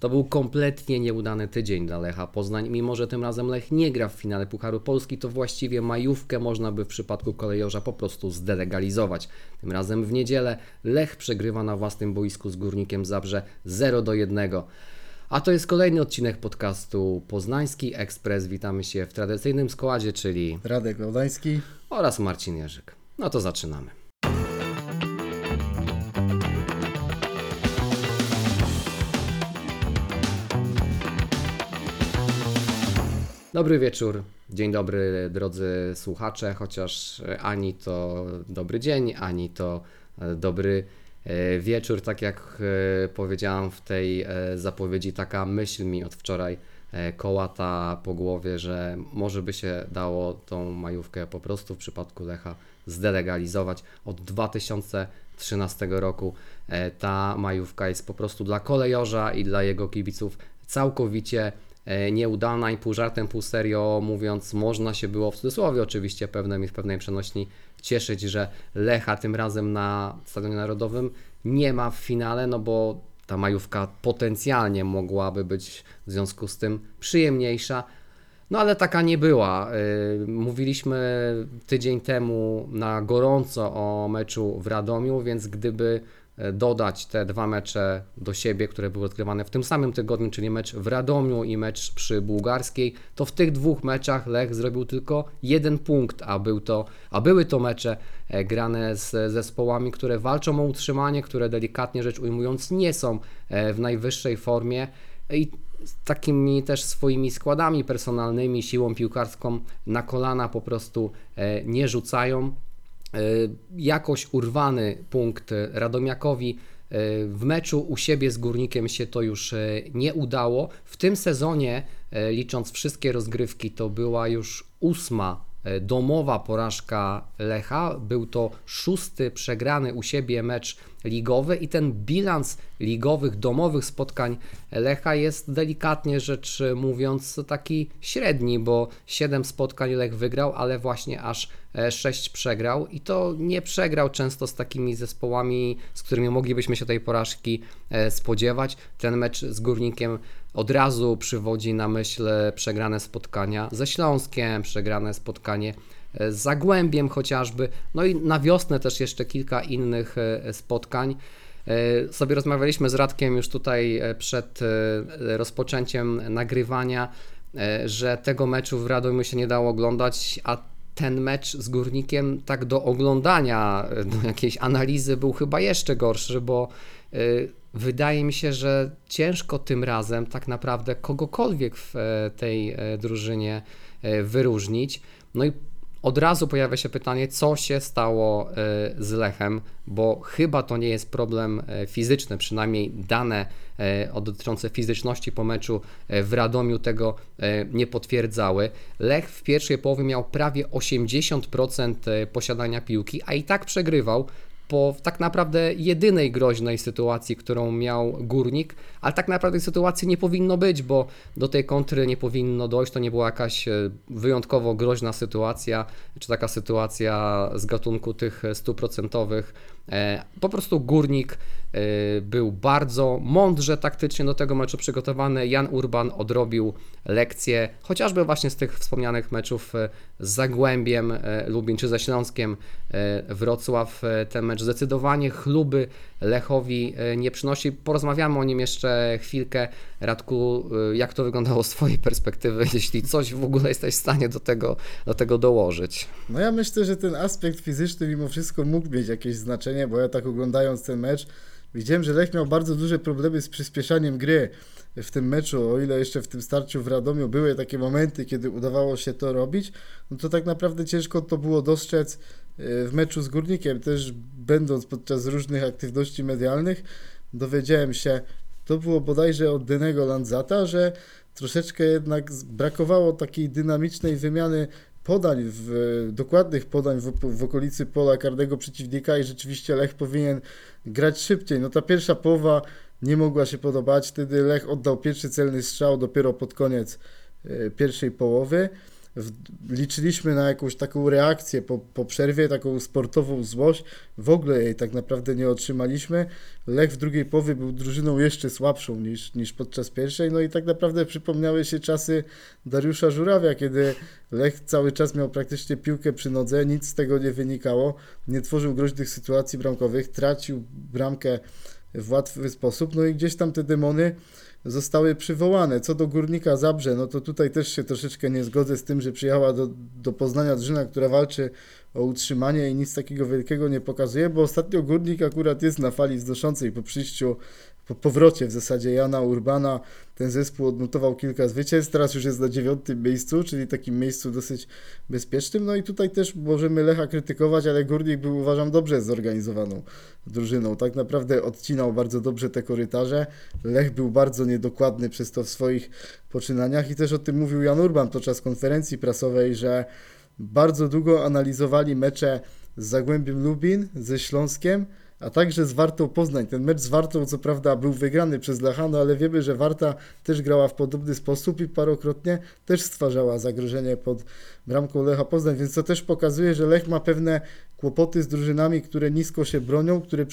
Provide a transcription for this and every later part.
To był kompletnie nieudany tydzień dla Lecha Poznań, mimo że tym razem Lech nie gra w finale Pucharu Polski, to właściwie majówkę można by w przypadku kolejorza po prostu zdelegalizować. Tym razem w niedzielę Lech przegrywa na własnym boisku z Górnikiem Zabrze 0 do 1. A to jest kolejny odcinek podcastu Poznański Ekspres. Witamy się w tradycyjnym składzie, czyli Radek Lodański oraz Marcin Jerzyk. No to zaczynamy. Dobry wieczór, dzień dobry drodzy słuchacze, chociaż ani to dobry dzień, ani to e, dobry e, wieczór, tak jak e, powiedziałam w tej zapowiedzi, taka myśl mi od wczoraj kołata po głowie, że może by się dało tą majówkę po prostu w przypadku Lecha zdelegalizować. Od 2013 roku ta majówka jest po prostu dla kolejorza i dla jego kibiców całkowicie nieudana i pół żartem, pół serio mówiąc, można się było w cudzysłowie oczywiście pewnym i w pewnej przenośni cieszyć, że Lecha tym razem na Stadionie Narodowym nie ma w finale, no bo ta majówka potencjalnie mogłaby być w związku z tym przyjemniejsza. No ale taka nie była. E, mówiliśmy tydzień temu na gorąco o meczu w Radomiu, więc gdyby E, dodać te dwa mecze do siebie, które były odgrywane w tym samym tygodniu, czyli mecz w Radomiu i mecz przy Bułgarskiej, to w tych dwóch meczach Lech zrobił tylko jeden punkt, a, był to, a były to mecze e, grane z zespołami, które walczą o utrzymanie, które delikatnie rzecz ujmując nie są e, w najwyższej formie i takimi też swoimi składami personalnymi, siłą piłkarską na kolana po prostu nie rzucają. E, jakoś urwany punkt Radomiakowi e, w meczu u siebie z Górnikiem się to już e, nie udało. W tym sezonie, licząc wszystkie rozgrywki, to była już ósma domowa porażka Lecha. Był to szósty przegrany u siebie mecz ligowy i ten bilans ligowych, domowych spotkań Lecha jest delikatnie rzecz mówiąc taki średni, bo 7 spotkań Lech wygrał, ale właśnie aż 6 przegrał i to nie przegrał często z takimi zespołami, z którymi moglibyśmy się tej porażki e, spodziewać. Ten mecz z Górnikiem od razu przywodzi na myśl przegrane spotkania ze Śląskiem, przegrane spotkanie z Zagłębiem chociażby, no i na wiosnę też jeszcze kilka innych e, spotkań. E, sobie rozmawialiśmy z Radkiem już tutaj e, przed rozpoczęciem nagrywania, że tego meczu w Radomiu się nie dało oglądać, a ten mecz z Górnikiem tak do oglądania, do jakiejś analizy był chyba jeszcze gorszy, bo wydaje mi się, że ciężko tym razem tak naprawdę kogokolwiek w tej drużynie wyróżnić. No i od razu pojawia się pytanie, co się stało e, z Lechem, bo chyba to nie jest problem e, fizyczny, przynajmniej dane e, dotyczące fizyczności po meczu w Radomiu tego nie potwierdzały. Lech w pierwszej połowie miał prawie 80% posiadania piłki, a i tak przegrywał po tak naprawdę jedynej groźnej sytuacji, którą miał górnik, ale tak naprawdę sytuacji nie powinno być, bo do tej kontry nie powinno dojść. To nie była jakaś e, wyjątkowo groźna sytuacja, czy taka sytuacja z gatunku tych stuprocentowych. E, po prostu górnik był bardzo mądrze taktycznie do tego meczu przygotowany. Jan Urban odrobił lekcje, chociażby właśnie z tych wspomnianych meczów z Zagłębiem Lubin czy ze Śląskiem Wrocław. Ten mecz zdecydowanie chluby Lechowi e, nie przynosi. Porozmawiamy o nim jeszcze chwilkę. Radku, e, jak to wyglądało z Twojej perspektywy, jeśli coś w ogóle jesteś w stanie do tego, do tego dołożyć? No ja myślę, że ten aspekt fizyczny mimo wszystko mógł mieć jakieś znaczenie, bo ja tak oglądając ten mecz widziałem, że Lech miał bardzo duże problemy z przyspieszaniem gry w tym meczu, o ile jeszcze w tym starciu w Radomiu były takie momenty, kiedy udawało się to robić, no to tak naprawdę ciężko to było dostrzec e, w meczu z Górnikiem. Też będąc podczas różnych aktywności medialnych, dowiedziałem się, to było bodajże od Denego Landzata, że troszeczkę jednak brakowało takiej dynamicznej wymiany podań, w, dokładnych podań w, w okolicy pola karnego przeciwnika i rzeczywiście Lech powinien grać szybciej. No ta pierwsza połowa nie mogła się podobać, wtedy Lech oddał pierwszy celny strzał dopiero pod koniec e, pierwszej połowy. Liczyliśmy na jakąś taką reakcję po, po przerwie, taką sportową złość. W ogóle jej tak naprawdę nie otrzymaliśmy. Lech w drugiej połowie był drużyną jeszcze słabszą niż, niż podczas pierwszej. No i tak naprawdę przypomniały się czasy Dariusza Żurawia, kiedy Lech cały czas miał praktycznie piłkę przy nodze, nic z tego nie wynikało, nie tworzył groźnych sytuacji bramkowych, tracił bramkę w łatwy sposób, no i gdzieś tam te demony zostały przywołane. Co do Górnika Zabrze, no to tutaj też się troszeczkę nie zgodzę z tym, że przyjechała do, do Poznania drużyna, która walczy o utrzymanie i nic takiego wielkiego nie pokazuje, bo ostatnio Górnik akurat jest na fali wznoszącej po przyjściu, po powrocie w zasadzie Jana Urbana. Ten zespół odnotował kilka zwycięstw, teraz już jest na dziewiątym miejscu, czyli takim miejscu dosyć bezpiecznym. No i tutaj też możemy Lecha krytykować, ale Górnik był uważam dobrze zorganizowaną drużyną. Tak naprawdę odcinał bardzo dobrze te korytarze. Lech był bardzo niedokładny przez to w swoich poczynaniach i też o tym mówił Jan Urban podczas konferencji prasowej, że bardzo długo analizowali mecze z Zagłębiem Lubin, ze Śląskiem, a także z Wartą Poznań. Ten mecz z Wartą, co prawda, był wygrany przez Lechano, ale wiemy, że Warta też grała w podobny sposób i parokrotnie też stwarzała zagrożenie pod bramką Lecha Poznań, więc to też pokazuje, że Lech ma pewne kłopoty z drużynami, które nisko się bronią, które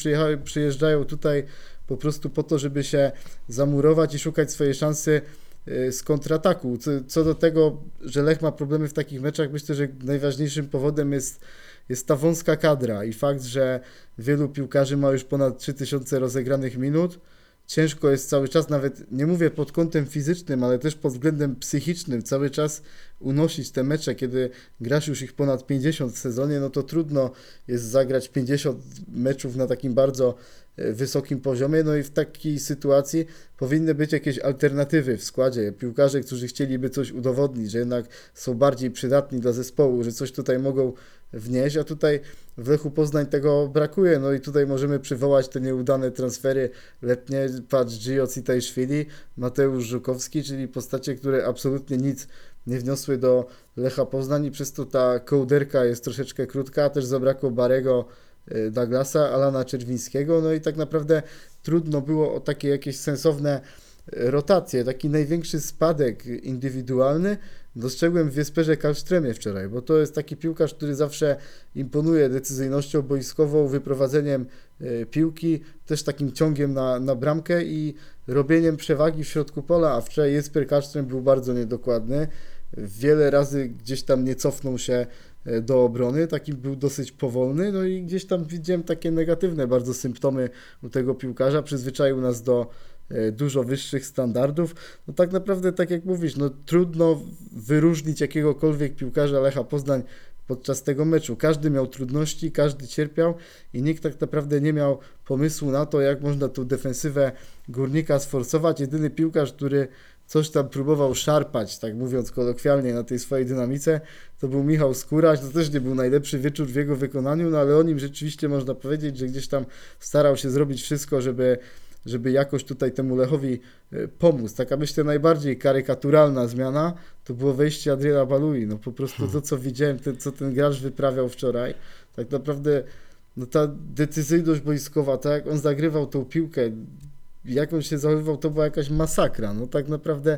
przyjeżdżają tutaj po prostu po to, żeby się zamurować i szukać swojej szansy y, z kontrataku. Co do tego, że Lech ma problemy w takich meczach, myślę, że najważniejszym powodem jest, jest ta wąska kadra i fakt, że wielu piłkarzy ma już ponad 3000 rozegranych minut. Ciężko jest cały czas, nawet nie mówię pod kątem fizycznym, ale też pod względem psychicznym, cały czas unosić te mecze, kiedy grasz już ich ponad 50 w sezonie, no to trudno jest zagrać 50 meczów na takim bardzo wysokim poziomie, no i w takiej sytuacji powinny być jakieś alternatywy w składzie. Piłkarze, którzy chcieliby coś udowodnić, że jednak są bardziej przydatni dla zespołu, że coś tutaj mogą wnieść, a tutaj w Lechu Poznań tego brakuje. No i tutaj możemy przywołać te nieudane transfery letnie, patrz Gio Citajszwili, Mateusz Żukowski, czyli postacie, które absolutnie nic nie wniosły do Lecha Poznań i przez to ta kołderka jest troszeczkę krótka, też zabrakło Barego Douglasa, Alana Czerwińskiego, no i tak naprawdę trudno było o takie jakieś sensowne y, rotacje, taki największy spadek indywidualny dostrzegłem w Wiesperze Kalsztremie wczoraj, bo to jest taki piłkarz, który zawsze imponuje decyzyjnością boiskową, wyprowadzeniem y, piłki, też takim ciągiem na, na bramkę i robieniem przewagi w środku pola, a wczoraj Jesper Kalsztrem był bardzo niedokładny, wiele razy gdzieś tam nie cofnął się do obrony, taki był dosyć powolny, no i gdzieś tam widziałem takie negatywne bardzo symptomy u tego piłkarza, przyzwyczaił nas do e, dużo wyższych standardów. No tak naprawdę, tak jak mówisz, no trudno wyróżnić jakiegokolwiek piłkarza Lecha Poznań podczas tego meczu. Każdy miał trudności, każdy cierpiał i nikt tak naprawdę nie miał pomysłu na to, jak można tą defensywę górnika sforsować. Jedyny piłkarz, który coś tam próbował szarpać, tak mówiąc kolokwialnie, na tej swojej dynamice, to był Michał Skóraś. To też nie był najlepszy wieczór w jego wykonaniu, no ale o nim rzeczywiście można powiedzieć, że gdzieś tam starał się zrobić wszystko, żeby żeby jakoś tutaj temu Lechowi e, pomóc. Taka myślę najbardziej karykaturalna zmiana to było wejście Adriana Balui. No po prostu to, co widziałem, co ten gracz wyprawiał wczoraj, tak naprawdę no ta decyzyjność boiskowa, tak jak on zagrywał tą piłkę, jak on się zachowywał, to była jakaś masakra. No tak naprawdę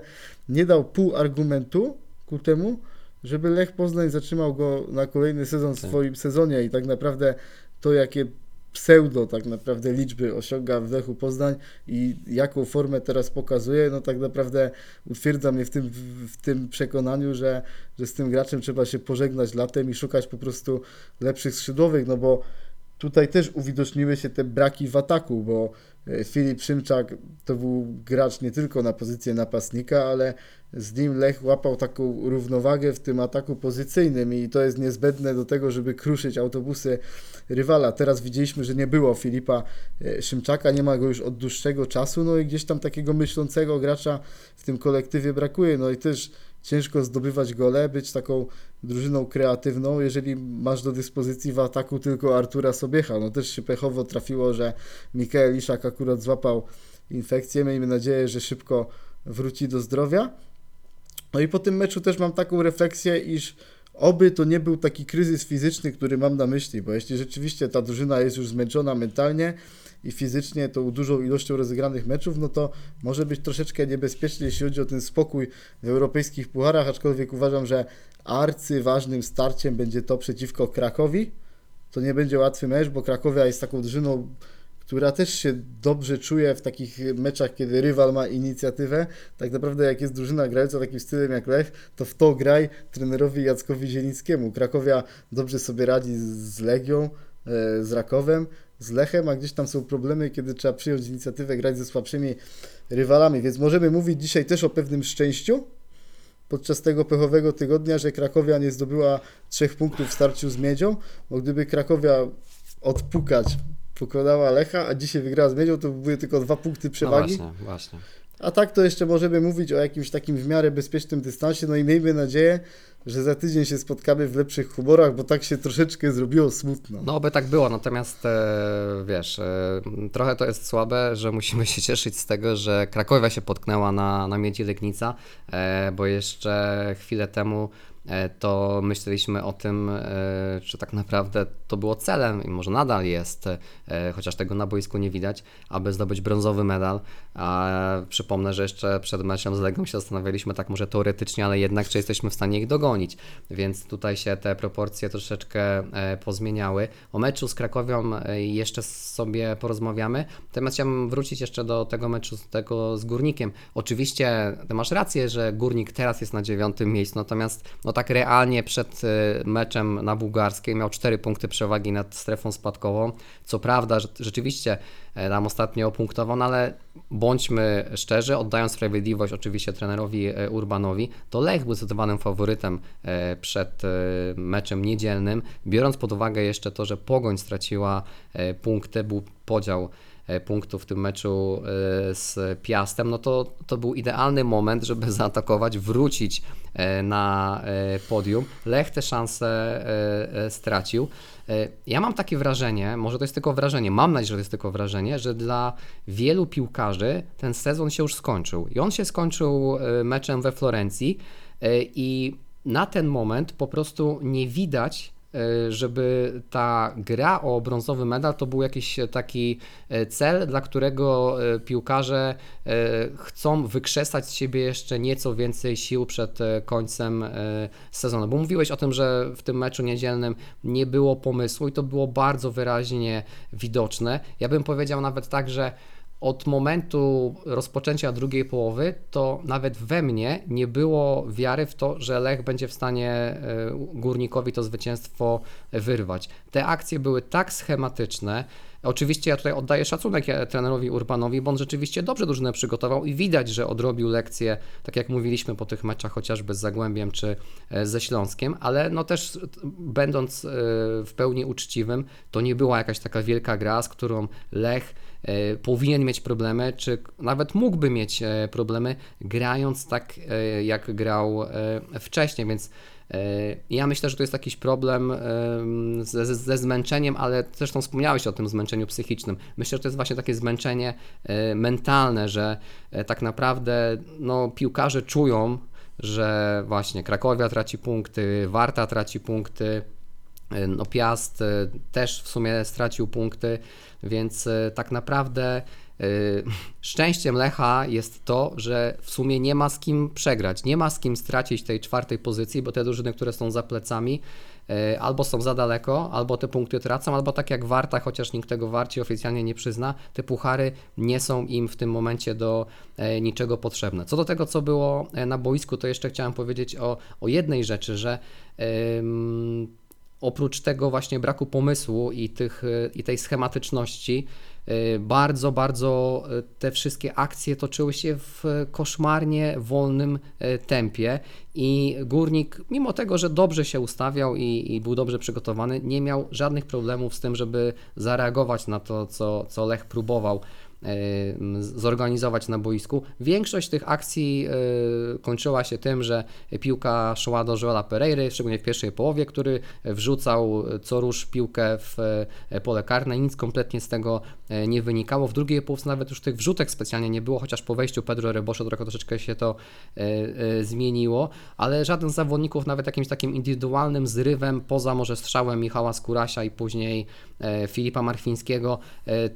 nie dał pół argumentu ku temu, żeby Lech Poznań zatrzymał go na kolejny sezon w Tak. swoim sezonie i tak naprawdę to, jakie pseudo tak naprawdę liczby osiąga w Lechu Poznań i jaką formę teraz pokazuje, no tak naprawdę utwierdza mnie w tym, w tym przekonaniu, że, że z tym graczem trzeba się pożegnać latem i szukać po prostu lepszych skrzydłowych, no bo tutaj też uwidoczniły się te braki w ataku, bo e, Filip Szymczak to był gracz nie tylko na pozycję napastnika, ale z nim Lech łapał taką równowagę w tym ataku pozycyjnym i to jest niezbędne do tego, żeby kruszyć autobusy rywala. Teraz widzieliśmy, że nie było Filipa e, Szymczaka, nie ma go już od dłuższego czasu, no i gdzieś tam takiego myślącego gracza w tym kolektywie brakuje, no i też ciężko zdobywać gole, być taką drużyną kreatywną, jeżeli masz do dyspozycji w ataku tylko Artura Sobiecha. No też się pechowo trafiło, że Mikael Iszak akurat złapał infekcję. Miejmy nadzieję, że szybko wróci do zdrowia. No i po tym meczu też mam taką refleksję, iż oby to nie był taki kryzys fizyczny, który mam na myśli, bo jeśli rzeczywiście ta drużyna jest już zmęczona mentalnie i fizycznie tą dużą ilością rozegranych meczów, no to może być troszeczkę niebezpiecznie, jeśli chodzi o ten spokój w europejskich pucharach, aczkolwiek uważam, że arcyważnym starciem będzie to przeciwko Krakowi. To nie będzie łatwy mecz, bo Krakowia jest taką drużyną, która też się dobrze czuje w takich meczach, kiedy rywal ma inicjatywę. Tak naprawdę jak jest drużyna grająca takim stylem jak Lech, to w to graj trenerowi Jackowi Zielińskiemu. Krakowia dobrze sobie radzi z Legią, e, z Rakowem, z Lechem, a gdzieś tam są problemy, kiedy trzeba przyjąć inicjatywę, grać ze słabszymi rywalami, więc możemy mówić dzisiaj też o pewnym szczęściu, podczas tego pechowego tygodnia, że Krakowia nie zdobyła trzech punktów w starciu z Miedzią, bo gdyby Krakowia odpukać pokonała Lecha, a dzisiaj wygrała z Miedzią, to były tylko dwa punkty No przewagi. właśnie, właśnie. A tak to jeszcze możemy mówić o jakimś takim w miarę bezpiecznym dystansie, no i miejmy nadzieję, że za tydzień się spotkamy w lepszych humorach, bo tak się troszeczkę zrobiło smutno. No, by tak było, natomiast e, wiesz, e, trochę to jest słabe, że musimy się cieszyć z tego, że Krakowia się potknęła na, na miedzi Legnica, e, bo jeszcze chwilę temu to myśleliśmy o tym, e, czy tak naprawdę to było celem i może nadal jest, e, chociaż tego na boisku nie widać, aby zdobyć brązowy medal. A przypomnę, że jeszcze przed meczem z Legią się zastanawialiśmy tak może teoretycznie, ale jednak czy jesteśmy w stanie ich dogonić, więc tutaj się te proporcje troszeczkę e, pozmieniały. O meczu z Krakowią e, jeszcze sobie porozmawiamy, natomiast chciałbym wrócić jeszcze do tego meczu z, tego z Górnikiem. Oczywiście masz rację, że Górnik teraz jest na dziewiątym miejscu, natomiast no tak realnie przed e, meczem na Bułgarskiej miał 4 punkty przewagi nad strefą spadkową. Co prawda, rzeczywiście e, tam ostatnio opunktował, no ale bądźmy szczerzy, oddając sprawiedliwość oczywiście trenerowi e, Urbanowi, to Lech był zdecydowanym faworytem e, przed meczem niedzielnym, biorąc pod uwagę jeszcze to, że Pogoń straciła punkty, był podział punktów w tym meczu e, z Piastem, no to, to był idealny moment, żeby zaatakować, wrócić e, na e, podium. Lech te szanse e, e, stracił. E, Ja mam takie wrażenie, może to jest tylko wrażenie, mam nadzieję, że to jest tylko wrażenie, że dla wielu piłkarzy ten sezon się już skończył. I on się skończył e, meczem we Florencji e, i na ten moment po prostu nie widać e, żeby ta gra o brązowy medal to był jakiś taki e, cel, dla którego e, piłkarze e, chcą wykrzesać z siebie jeszcze nieco więcej sił przed e, końcem e, sezonu. Bo mówiłeś o tym, że w tym meczu niedzielnym nie było pomysłu i to było bardzo wyraźnie widoczne. Ja bym powiedział nawet tak, że od momentu rozpoczęcia drugiej połowy, to nawet we mnie nie było wiary w to, że Lech będzie w stanie e, górnikowi to zwycięstwo wyrwać. Te akcje były tak schematyczne. Oczywiście ja tutaj oddaję szacunek e, trenerowi Urbanowi, bo on rzeczywiście dobrze drużynę przygotował i widać, że odrobił lekcję, tak jak mówiliśmy po tych meczach chociażby z Zagłębiem czy e, ze Śląskiem, ale no też będąc w pełni uczciwym, to nie była jakaś taka wielka gra, z którą Lech powinien mieć problemy, czy nawet mógłby mieć e, problemy, grając tak, e, jak grał e, wcześniej, więc e, ja myślę, że to jest jakiś problem em, ze, ze- ze zmęczeniem, ale zresztą wspomniałeś o tym zmęczeniu psychicznym. Myślę, że to jest właśnie takie zmęczenie e, mentalne, że e, tak naprawdę no, piłkarze czują, że właśnie Krakowia traci punkty, Warta traci punkty, no Piast e, też w sumie stracił punkty, więc e, tak naprawdę e, szczęściem Lecha jest to, że w sumie nie ma z kim przegrać, nie ma z kim stracić tej czwartej pozycji, bo te drużyny, które są za plecami, e, albo są za daleko, albo te punkty tracą, albo tak jak Warta, chociaż nikt tego Warci oficjalnie nie przyzna, te puchary nie są im w tym momencie do e, niczego potrzebne. Co do tego, co było e, na boisku, to jeszcze chciałem powiedzieć o, o jednej rzeczy, że em, oprócz tego właśnie braku pomysłu i, tych, y, i tej schematyczności, y, bardzo, bardzo y, te wszystkie akcje toczyły się w koszmarnie wolnym tempie i Górnik, mimo tego, że dobrze się ustawiał i, i był dobrze przygotowany, nie miał żadnych problemów z tym, żeby zareagować na to, co, co Lech próbował zorganizować na boisku. Większość tych akcji e, kończyła się tym, że piłka szła do Joela Pereiry, szczególnie w pierwszej połowie, który wrzucał co rusz piłkę w e, pole karne. Nic kompletnie z tego e, nie wynikało. W drugiej połówce nawet już tych wrzutek specjalnie nie było, chociaż po wejściu Pedro Rebosza trochę troszeczkę się to zmieniło, ale żaden z zawodników nawet jakimś takim indywidualnym zrywem, poza może strzałem Michała Skurasia i później Filipa Marfińskiego,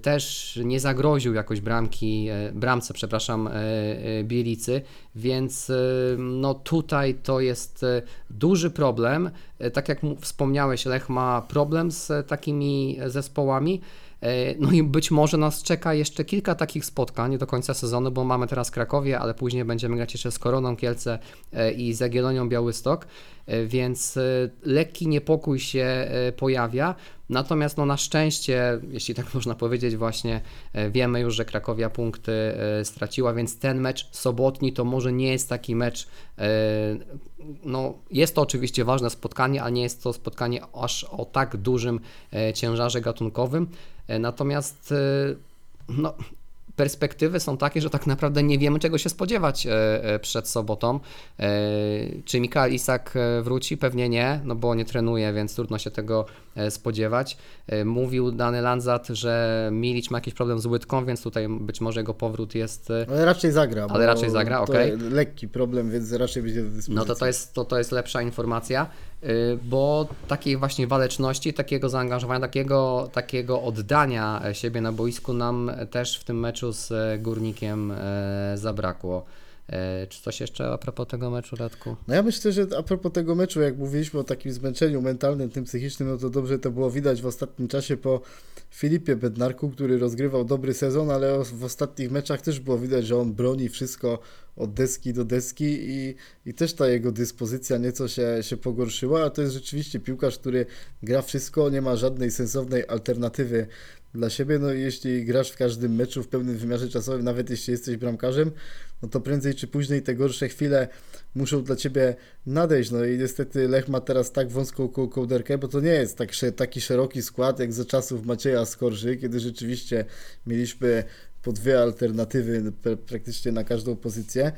też nie zagroził jakoś bramki, e, bramce, przepraszam, e, e, Bielicy, więc no tutaj to jest duży problem. Tak jak wspomniałeś, Lech ma problem z takimi zespołami. No i być może nas czeka jeszcze kilka takich spotkań do końca sezonu, bo mamy teraz Krakowie, ale później będziemy grać jeszcze z Koroną Kielce i z Jagiellonią Białystok, więc lekki niepokój się pojawia. Natomiast no na szczęście, jeśli tak można powiedzieć, właśnie e, wiemy już, że Krakowia punkty e, straciła, więc ten mecz sobotni to może nie jest taki mecz. e, No, jest to oczywiście ważne spotkanie, ale nie jest to spotkanie aż o tak dużym ciężarze gatunkowym. Natomiast no, perspektywy są takie, że tak naprawdę nie wiemy, czego się spodziewać przed sobotą. Czy Mikael Isak wróci? Pewnie nie, no bo nie trenuje, więc trudno się tego spodziewać. E, Mówił Dany Lanzat, że Milic ma jakiś problem z łydką, więc tutaj być może jego powrót jest e, Ale raczej zagra. Ale raczej zagra, okej. Lekki problem, więc raczej będzie do dyspozycji. No to to jest, to, to jest lepsza informacja, bo takiej właśnie waleczności, takiego zaangażowania, takiego, takiego oddania e, siebie na boisku nam też w tym meczu z e, Górnikiem e, zabrakło. E, Czy coś jeszcze a propos tego meczu, Radku? No ja myślę, że a propos tego meczu, jak mówiliśmy o takim zmęczeniu mentalnym, tym psychicznym, no to dobrze to było widać w ostatnim czasie po Filipie Bednarku, który rozgrywał dobry sezon, ale w ostatnich meczach też było widać, że on broni wszystko od deski do deski i, i też ta jego dyspozycja nieco się, się pogorszyła, a to jest rzeczywiście piłkarz, który gra wszystko, nie ma żadnej sensownej alternatywy dla siebie, no jeśli grasz w każdym meczu w pełnym wymiarze czasowym, nawet jeśli jesteś bramkarzem, no to prędzej czy później te gorsze chwile muszą dla ciebie nadejść. No i niestety Lech ma teraz tak wąską ko- kołderkę, bo to nie jest tak, taki szeroki skład jak za czasów Macieja Skorży, kiedy rzeczywiście mieliśmy po dwie alternatywy pra- praktycznie na każdą pozycję.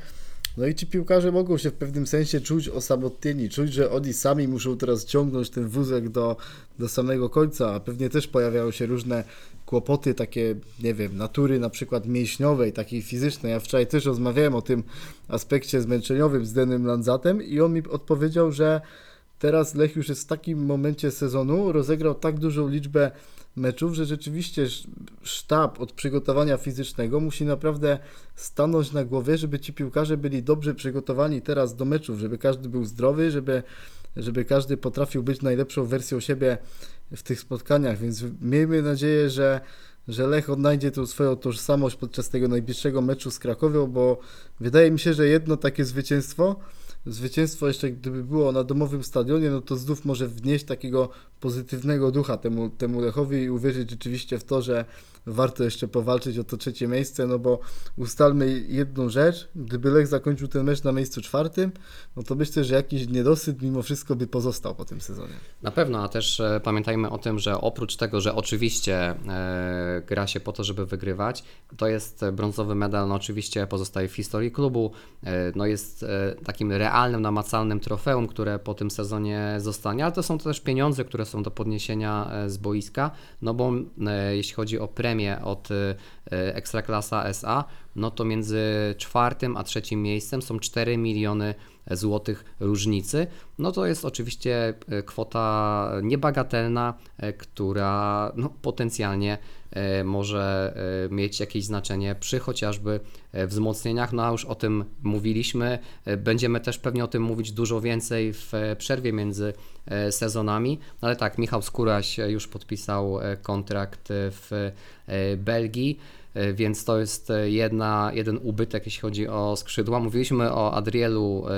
No i ci piłkarze mogą się w pewnym sensie czuć osamotnieni, czuć, że oni sami muszą teraz ciągnąć ten wózek do, do samego końca, a pewnie też pojawiają się różne kłopoty takie, nie wiem, natury na przykład mięśniowej, takiej fizycznej. Ja wczoraj też rozmawiałem o tym aspekcie zmęczeniowym z Denem Lanzatem i on mi odpowiedział, że teraz Lech już jest w takim momencie sezonu, rozegrał tak dużą liczbę meczów, że rzeczywiście sz- sztab od przygotowania fizycznego musi naprawdę stanąć na głowie, żeby ci piłkarze byli dobrze przygotowani teraz do meczów, żeby każdy był zdrowy, żeby, żeby każdy potrafił być najlepszą wersją siebie w tych spotkaniach, więc miejmy nadzieję, że, że Lech odnajdzie tą swoją tożsamość podczas tego najbliższego meczu z Krakowią, bo wydaje mi się, że jedno takie zwycięstwo, zwycięstwo jeszcze gdyby było na domowym stadionie, no to znów może wnieść takiego pozytywnego ducha temu, temu Lechowi i uwierzyć rzeczywiście w to, że warto jeszcze powalczyć o to trzecie miejsce, no bo ustalmy jedną rzecz, gdyby Lech zakończył ten mecz na miejscu czwartym, no to myślę, że jakiś niedosyt mimo wszystko by pozostał po tym sezonie. Na pewno, a też e, pamiętajmy o tym, że oprócz tego, że oczywiście e, gra się po to, żeby wygrywać, to jest brązowy medal, no oczywiście pozostaje w historii klubu, e, no jest takim realnym, namacalnym trofeum, które po tym sezonie zostanie, ale to są też pieniądze, które są do podniesienia e, z boiska, no bo e, jeśli chodzi o premię od e, Ekstraklasa SA, no to między czwartym a trzecim miejscem są 4 miliony złotych różnicy. No to jest oczywiście kwota niebagatelna, która no, potencjalnie może e, mieć jakieś znaczenie przy chociażby e, wzmocnieniach. No a już o tym mówiliśmy. E, Będziemy też pewnie o tym mówić dużo więcej w e, przerwie między e, sezonami. No ale tak, Michał Skóraś e, już podpisał e, kontrakt e, w e, Belgii. E, Więc to jest e, jedna, jeden ubytek, jeśli chodzi o skrzydła. Mówiliśmy o Adrielu e,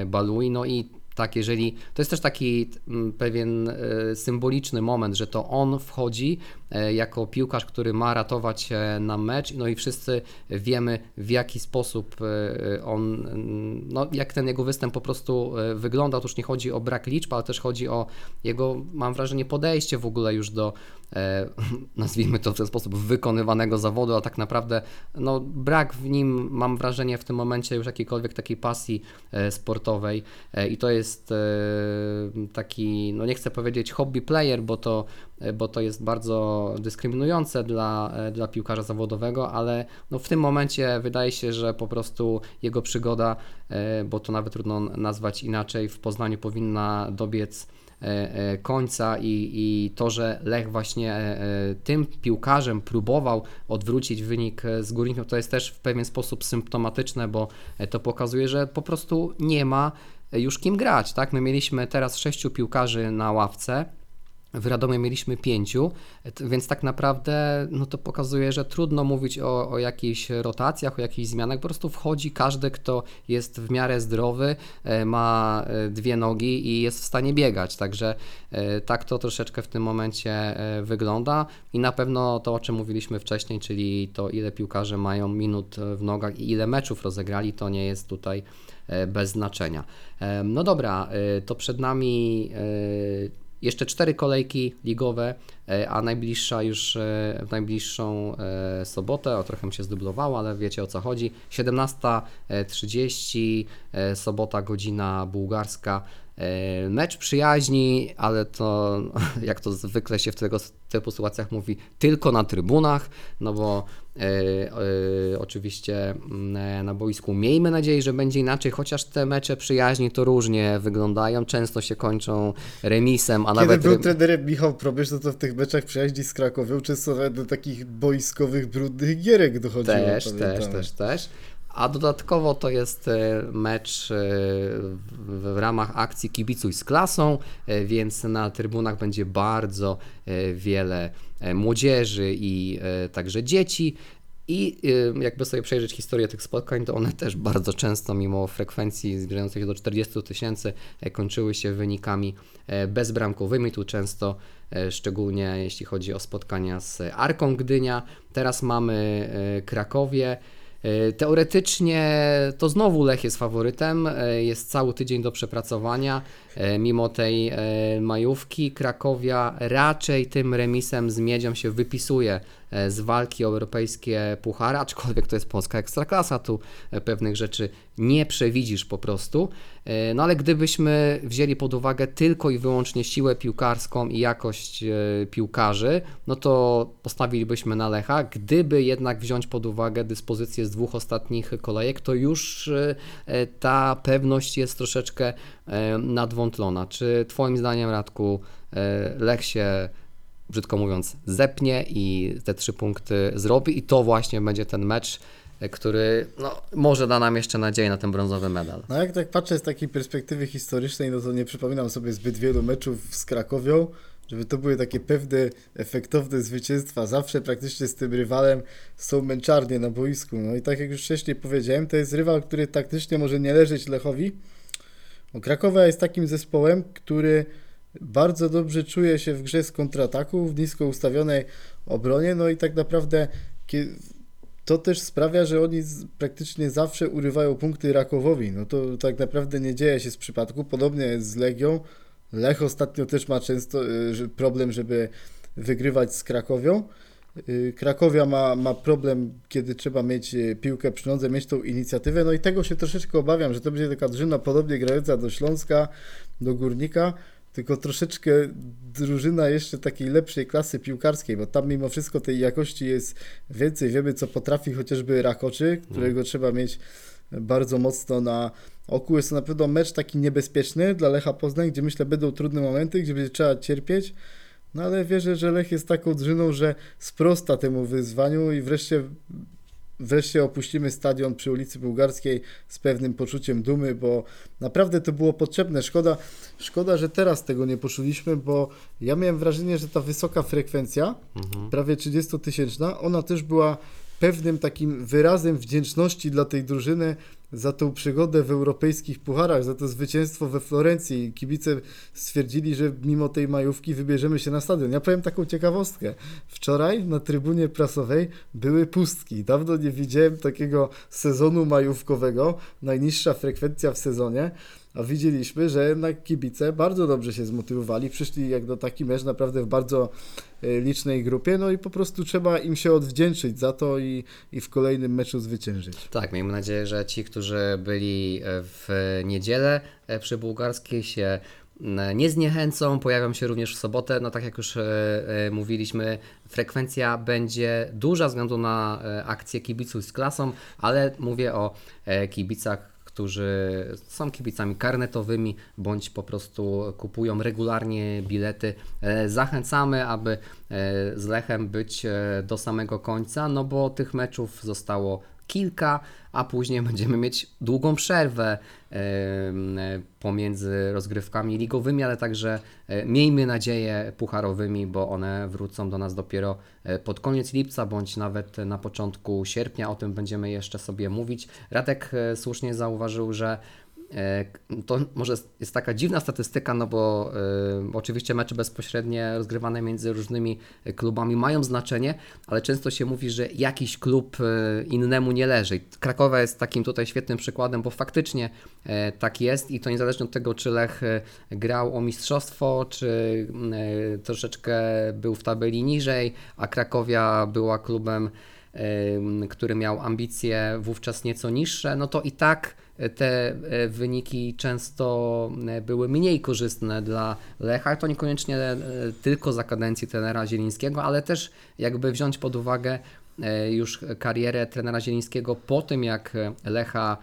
e, Balui, no i tak, jeżeli to jest też taki mm, pewien e, symboliczny moment, że to on wchodzi e, jako piłkarz, który ma ratować nam mecz, no i wszyscy wiemy w jaki sposób e, on, mm, no jak ten jego występ po prostu wygląda. Otóż nie chodzi o brak liczb, ale też chodzi o jego, mam wrażenie, podejście w ogóle już do, nazwijmy to w ten sposób, wykonywanego zawodu, a tak naprawdę no, brak w nim, mam wrażenie, w tym momencie już jakiejkolwiek takiej pasji e, sportowej. E, i to jest e, taki, no nie chcę powiedzieć hobby player, bo to, e, bo to jest bardzo dyskryminujące dla, e, dla piłkarza zawodowego, ale no, w tym momencie wydaje się, że po prostu jego przygoda, e, bo to nawet trudno nazwać inaczej, w Poznaniu powinna dobiec e, e, końca i, i to, że Lech właśnie e, e, tym piłkarzem próbował odwrócić wynik e, z Górnikiem, to jest też w pewien sposób symptomatyczne, bo e, to pokazuje, że po prostu nie ma e, już kim grać, tak? My mieliśmy teraz sześciu piłkarzy na ławce, w Radomie mieliśmy pięciu, więc tak naprawdę no to pokazuje, że trudno mówić o, o jakichś rotacjach, o jakichś zmianach. Po prostu wchodzi każdy, kto jest w miarę zdrowy, e, ma e, dwie nogi i jest w stanie biegać. Także e, tak to troszeczkę w tym momencie wygląda i na pewno to, o czym mówiliśmy wcześniej, czyli to, ile piłkarze mają minut w nogach i ile meczów rozegrali, to nie jest tutaj bez znaczenia. No dobra, to przed nami jeszcze cztery kolejki ligowe, e, a najbliższa już e, w najbliższą e, sobotę, o trochę mi się zdublowało, ale wiecie o co chodzi. 17.30, e, sobota, godzina bułgarska. Mecz przyjaźni, ale to jak to zwykle się w tego typu sytuacjach mówi, tylko na trybunach, no bo e, e, oczywiście mm, na boisku miejmy nadzieję, że będzie inaczej, chociaż te mecze przyjaźni to różnie wyglądają, często się kończą remisem, a Kiedy nawet... był rem- trenerem Michał Probierz, no to w tych meczach przyjaźni z Krakowią często do takich boiskowych, brudnych gierek dochodziło. Też, też, też, też. A dodatkowo to jest e, mecz e, w, ramach akcji Kibicuj z klasą, e, więc na trybunach będzie bardzo wiele młodzieży i także dzieci. I jakby sobie przejrzeć historię tych spotkań, to one też bardzo często, mimo frekwencji zbliżającej się do 40 tysięcy, kończyły się wynikami bezbramkowymi. Tu często, szczególnie jeśli chodzi o spotkania z Arką Gdynia. Teraz mamy Krakowie. E, Teoretycznie to znowu Lech jest faworytem, e, jest cały tydzień do przepracowania. E, Mimo tej e, majówki Krakowia raczej tym remisem z Miedzią się wypisuje e, z walki o europejskie puchary, aczkolwiek to jest polska ekstraklasa, tu pewnych rzeczy nie przewidzisz po prostu. No ale gdybyśmy wzięli pod uwagę tylko i wyłącznie siłę piłkarską i jakość piłkarzy, no to postawilibyśmy na Lecha. Gdyby jednak wziąć pod uwagę dyspozycję z dwóch ostatnich kolejek, to już ta pewność jest troszeczkę e, nadwątlona. Czy Twoim zdaniem, Radku, e, Lech się brzydko mówiąc, zepnie i te trzy punkty zrobi i to właśnie będzie ten mecz, e, który no, może da nam jeszcze nadzieję na ten brązowy medal. No jak tak patrzę z takiej perspektywy historycznej, no to nie przypominam sobie zbyt wielu meczów z Krakowią, żeby to były takie pewne, efektowne zwycięstwa. Zawsze praktycznie z tym rywalem są męczarnie na boisku. No i tak jak już wcześniej powiedziałem, to jest rywal, który taktycznie może nie leżeć Lechowi. Bo Krakowia jest takim zespołem, który bardzo dobrze czuje się w grze z kontrataku, w nisko ustawionej obronie, no i tak naprawdę to też sprawia, że oni praktycznie zawsze urywają punkty Rakowowi. No to tak naprawdę nie dzieje się z przypadku. Podobnie jest z Legią. Lech ostatnio też ma często y, problem, żeby wygrywać z Krakowią. Y, Krakowia ma, ma problem, kiedy trzeba mieć y, piłkę przy nodze, mieć tą inicjatywę. No i tego się troszeczkę obawiam, że to będzie taka drużyna podobnie grająca do Śląska, do Górnika, tylko troszeczkę drużyna jeszcze takiej lepszej klasy piłkarskiej, bo tam mimo wszystko tej jakości jest więcej. Wiemy, co potrafi chociażby Rakoczy, którego trzeba mieć bardzo mocno na oku. Jest to na pewno mecz taki niebezpieczny dla Lecha Poznań, gdzie myślę będą trudne momenty, gdzie będzie trzeba cierpieć. No ale wierzę, że Lech jest taką drużyną, że sprosta temu wyzwaniu i wreszcie wreszcie opuścimy stadion przy ulicy Bułgarskiej z pewnym poczuciem dumy, bo naprawdę to było potrzebne. Szkoda, szkoda, że teraz tego nie poczuliśmy, bo ja miałem wrażenie, że ta wysoka frekwencja, prawie 30-tysięczna, ona też była pewnym takim wyrazem wdzięczności dla tej drużyny za tą przygodę w europejskich pucharach, za to zwycięstwo we Florencji. Kibice stwierdzili, że mimo tej majówki wybierzemy się na stadion. Ja powiem taką ciekawostkę. Wczoraj na trybunie prasowej były pustki. Dawno nie widziałem takiego sezonu majówkowego, najniższa frekwencja w sezonie. A widzieliśmy, że jednak kibice bardzo dobrze się zmotywowali. Przyszli jak do taki mecz naprawdę w bardzo licznej grupie, no i po prostu trzeba im się odwdzięczyć za to i, i w kolejnym meczu zwyciężyć. Tak, miejmy nadzieję, że ci, którzy byli e, w niedzielę e, przy bułgarskiej się m, nie zniechęcą, pojawią się również w sobotę. No tak jak już e, e, mówiliśmy, frekwencja będzie duża względu na e, akcję kibiców z klasą, ale mówię o e, kibicach którzy są kibicami karnetowymi bądź po prostu kupują regularnie bilety. E, Zachęcamy, aby e, z Lechem być e, do samego końca, no bo tych meczów zostało kilka, a później będziemy mieć długą przerwę pomiędzy rozgrywkami ligowymi, ale także e, miejmy nadzieję pucharowymi, bo one wrócą do nas dopiero e, pod koniec lipca bądź nawet na początku sierpnia. O tym będziemy jeszcze sobie mówić. Radek e, słusznie zauważył, że To może jest taka dziwna statystyka, no bo e, oczywiście mecze bezpośrednie rozgrywane między różnymi e, klubami mają znaczenie, ale często się mówi, że jakiś klub e, innemu nie leży. Krakowa jest takim tutaj świetnym przykładem, bo faktycznie e, tak jest i to niezależnie od tego, czy Lech e, grał o mistrzostwo, czy e, troszeczkę był w tabeli niżej, a Krakowia była klubem em, który miał ambicje wówczas nieco niższe, no to i tak e, te e, wyniki często e, były mniej korzystne dla Lecha. To niekoniecznie e, tylko za kadencji trenera Zielińskiego, ale też jakby wziąć pod uwagę już karierę trenera Zielińskiego po tym, jak Lecha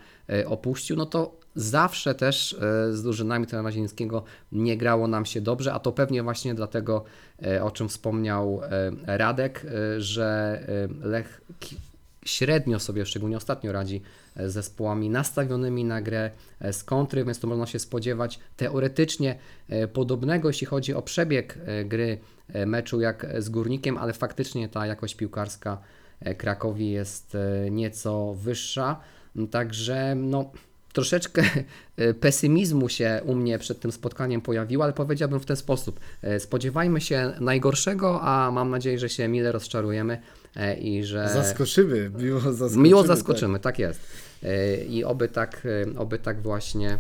opuścił, no to zawsze też z drużynami trenera Zielińskiego nie grało nam się dobrze, a to pewnie właśnie dlatego, o czym wspomniał Radek, że Lech średnio sobie, szczególnie ostatnio radzi e, z zespołami nastawionymi na grę e, z kontry, więc to można się spodziewać teoretycznie e, podobnego, jeśli chodzi o przebieg gry meczu jak z Górnikiem, ale faktycznie ta jakość piłkarska Krakowi jest nieco wyższa, także no troszeczkę pesymizmu się u mnie przed tym spotkaniem pojawiło, ale powiedziałbym w ten sposób. Spodziewajmy się najgorszego, a mam nadzieję, że się mile rozczarujemy i że Zaskoczymy, miło zaskoczymy. miło tak. zaskoczymy, tak, jest. E, I oby tak, e, oby tak właśnie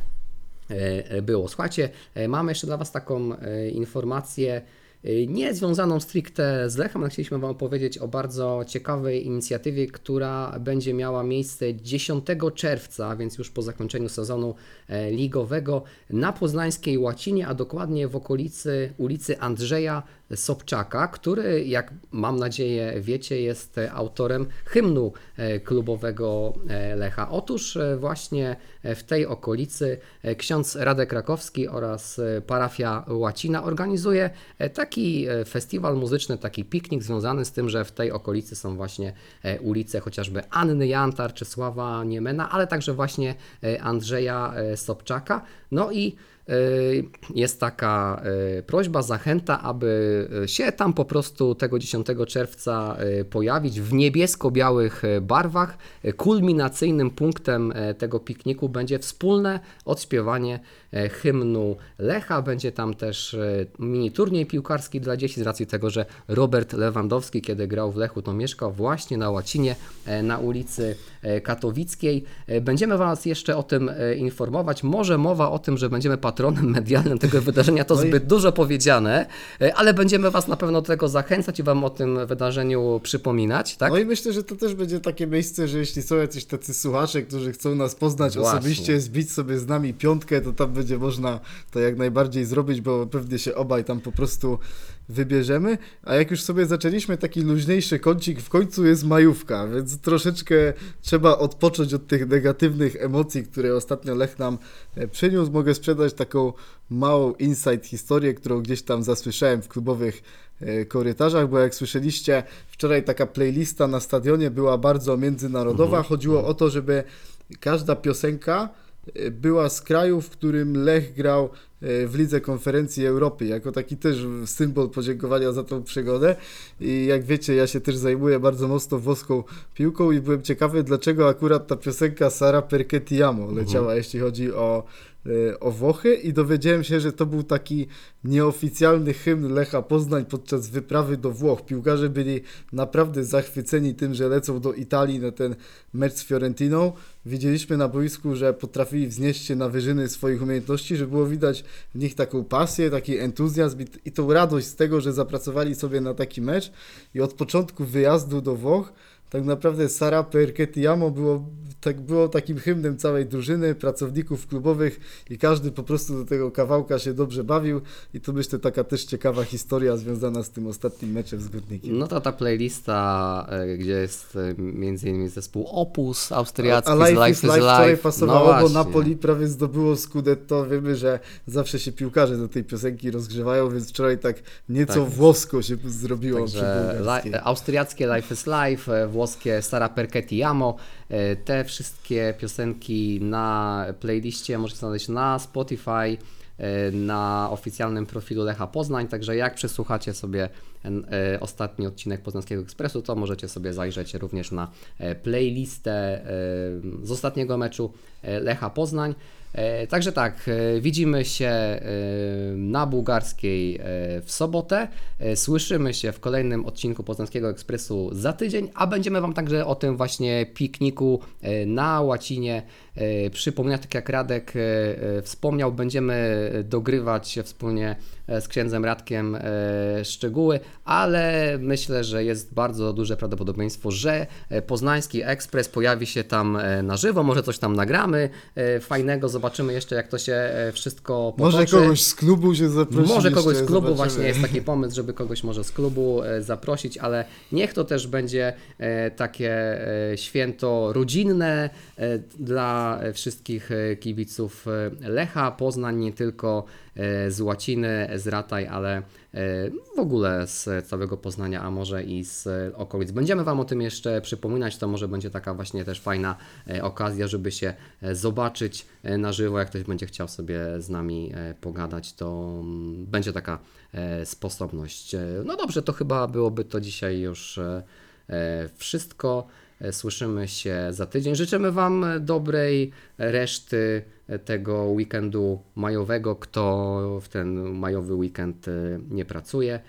e, było. Słuchajcie, e, mamy jeszcze dla Was taką e, informację e, nie związaną stricte z Lechem, ale chcieliśmy Wam opowiedzieć o bardzo ciekawej inicjatywie, która będzie miała miejsce 10 czerwca, więc już po zakończeniu sezonu e, ligowego na poznańskiej Łacinie, a dokładnie w okolicy ulicy Andrzeja Sobczaka, który, jak mam nadzieję wiecie, jest autorem hymnu e, klubowego e, Lecha. Otóż e, właśnie w tej okolicy ksiądz Radek Krakowski oraz parafia Łacina organizuje taki festiwal muzyczny, taki piknik związany z tym, że w tej okolicy są właśnie ulice chociażby Anny Jantar czy Sława Niemena, ale także właśnie Andrzeja Sobczaka. No i jest taka y, prośba, zachęta, aby y, się tam po prostu tego 10 czerwca y, pojawić w niebiesko-białych y, barwach. Y, Kulminacyjnym punktem y, tego pikniku będzie wspólne odśpiewanie y, hymnu Lecha. Będzie tam też y, mini turniej piłkarski dla dzieci z racji tego, że Robert Lewandowski, kiedy grał w Lechu, to mieszkał właśnie na Łacinie, na ulicy Katowickiej. E, Będziemy Was jeszcze o tym e, informować. Może mowa o tym, że będziemy patronem medialnym tego wydarzenia, to No zbyt dużo powiedziane, e, ale będziemy Was na pewno do tego zachęcać i Wam o tym wydarzeniu przypominać, tak? No i myślę, że to też będzie takie miejsce, że jeśli są jacyś tacy słuchacze, którzy chcą nas poznać Właśnie. osobiście, zbić sobie z nami piątkę, to tam będzie można to jak najbardziej zrobić, bo pewnie się obaj tam po prostu wybierzemy. A jak już sobie zaczęliśmy taki luźniejszy kącik, w końcu jest majówka, więc troszeczkę trzeba odpocząć od tych negatywnych emocji, które ostatnio Lech nam e, przyniósł. Mogę sprzedać taką małą insight historię, którą gdzieś tam zasłyszałem w klubowych e, korytarzach, bo jak słyszeliście, wczoraj taka playlista na stadionie była bardzo międzynarodowa. Chodziło o to, żeby każda piosenka była z kraju, w którym Lech grał e, w Lidze Konferencji Europy, jako taki też symbol podziękowania za tą przygodę. I jak wiecie, ja się też zajmuję bardzo mocno włoską piłką i byłem ciekawy, dlaczego akurat ta piosenka Sara Perché ti amo leciała, jeśli chodzi o e, o Włochy i dowiedziałem się, że to był taki nieoficjalny hymn Lecha Poznań podczas wyprawy do Włoch. Piłkarze byli naprawdę zachwyceni tym, że lecą do Italii na ten mecz z Fiorentiną. Widzieliśmy na boisku, że potrafili wznieść się na wyżyny swoich umiejętności, że było widać w nich taką pasję, taki entuzjazm i tą radość z tego, że zapracowali sobie na taki mecz i od początku wyjazdu do Włoch tak naprawdę Sara Perketiamo było, tak, było takim hymnem całej drużyny, pracowników klubowych i każdy po prostu do tego kawałka się dobrze bawił i to myślę taka też ciekawa historia związana z tym ostatnim meczem z Górnikiem. No to ta playlista, e, gdzie jest e, między innymi zespół Opus austriacki, A z Life is Life wczoraj pasowało, no bo. Napoli prawie zdobyło Scudetto. Wiemy, że zawsze się piłkarze do tej piosenki rozgrzewają, więc wczoraj tak nieco Tak. włosko się zrobiło przy Także bułgarskiej. li, austriackie Life is Life, e, włoskie Stara Perketiamo. e, Te wszystkie piosenki na playliście możecie znaleźć na Spotify, e, na oficjalnym profilu Lecha Poznań. Także jak przesłuchacie sobie e, ostatni odcinek Poznańskiego Ekspresu, to możecie sobie zajrzeć również na playlistę z ostatniego meczu Lecha Poznań. E, Także tak, e, widzimy się e, na bułgarskiej w sobotę. Słyszymy się w kolejnym odcinku Poznańskiego Ekspresu za tydzień, a będziemy Wam także o tym właśnie pikniku na łacinie e, przypominać, tak jak Radek e, e, wspomniał, będziemy dogrywać wspólnie z księdzem Radkiem szczegóły, ale myślę, że jest bardzo duże prawdopodobieństwo, że Poznański Ekspres pojawi się tam na żywo, może coś tam nagramy fajnego, zobaczymy jeszcze jak to się wszystko potoczy. Może kogoś z klubu się zaprosić. Może kogoś z klubu, zobaczymy. właśnie jest taki pomysł, żeby kogoś może z klubu zaprosić, ale niech to też będzie takie święto rodzinne e, dla wszystkich e, kibiców e, Lecha, Poznań, nie tylko e, z Łaciny, z Rataj, ale e, w ogóle z całego Poznania, a może i z e, okolic. Będziemy Wam o tym jeszcze przypominać, to może będzie taka właśnie też fajna e, okazja, żeby się e, zobaczyć e, na żywo, jak ktoś będzie chciał sobie z nami e, pogadać, to mm, będzie taka e, sposobność. E, No dobrze, to chyba byłoby to dzisiaj już e, e, wszystko. E, Słyszymy się za tydzień. Życzymy Wam dobrej reszty tego weekendu majowego, kto w ten majowy weekend e, nie pracuje.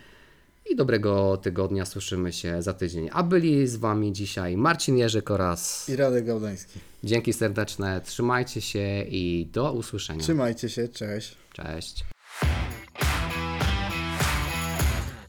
I dobrego tygodnia. Słyszymy się za tydzień. A byli z Wami dzisiaj Marcin Jerzyk oraz I Radek Gałdański. dzięki serdeczne. Trzymajcie się i do usłyszenia. Trzymajcie się, cześć. Cześć.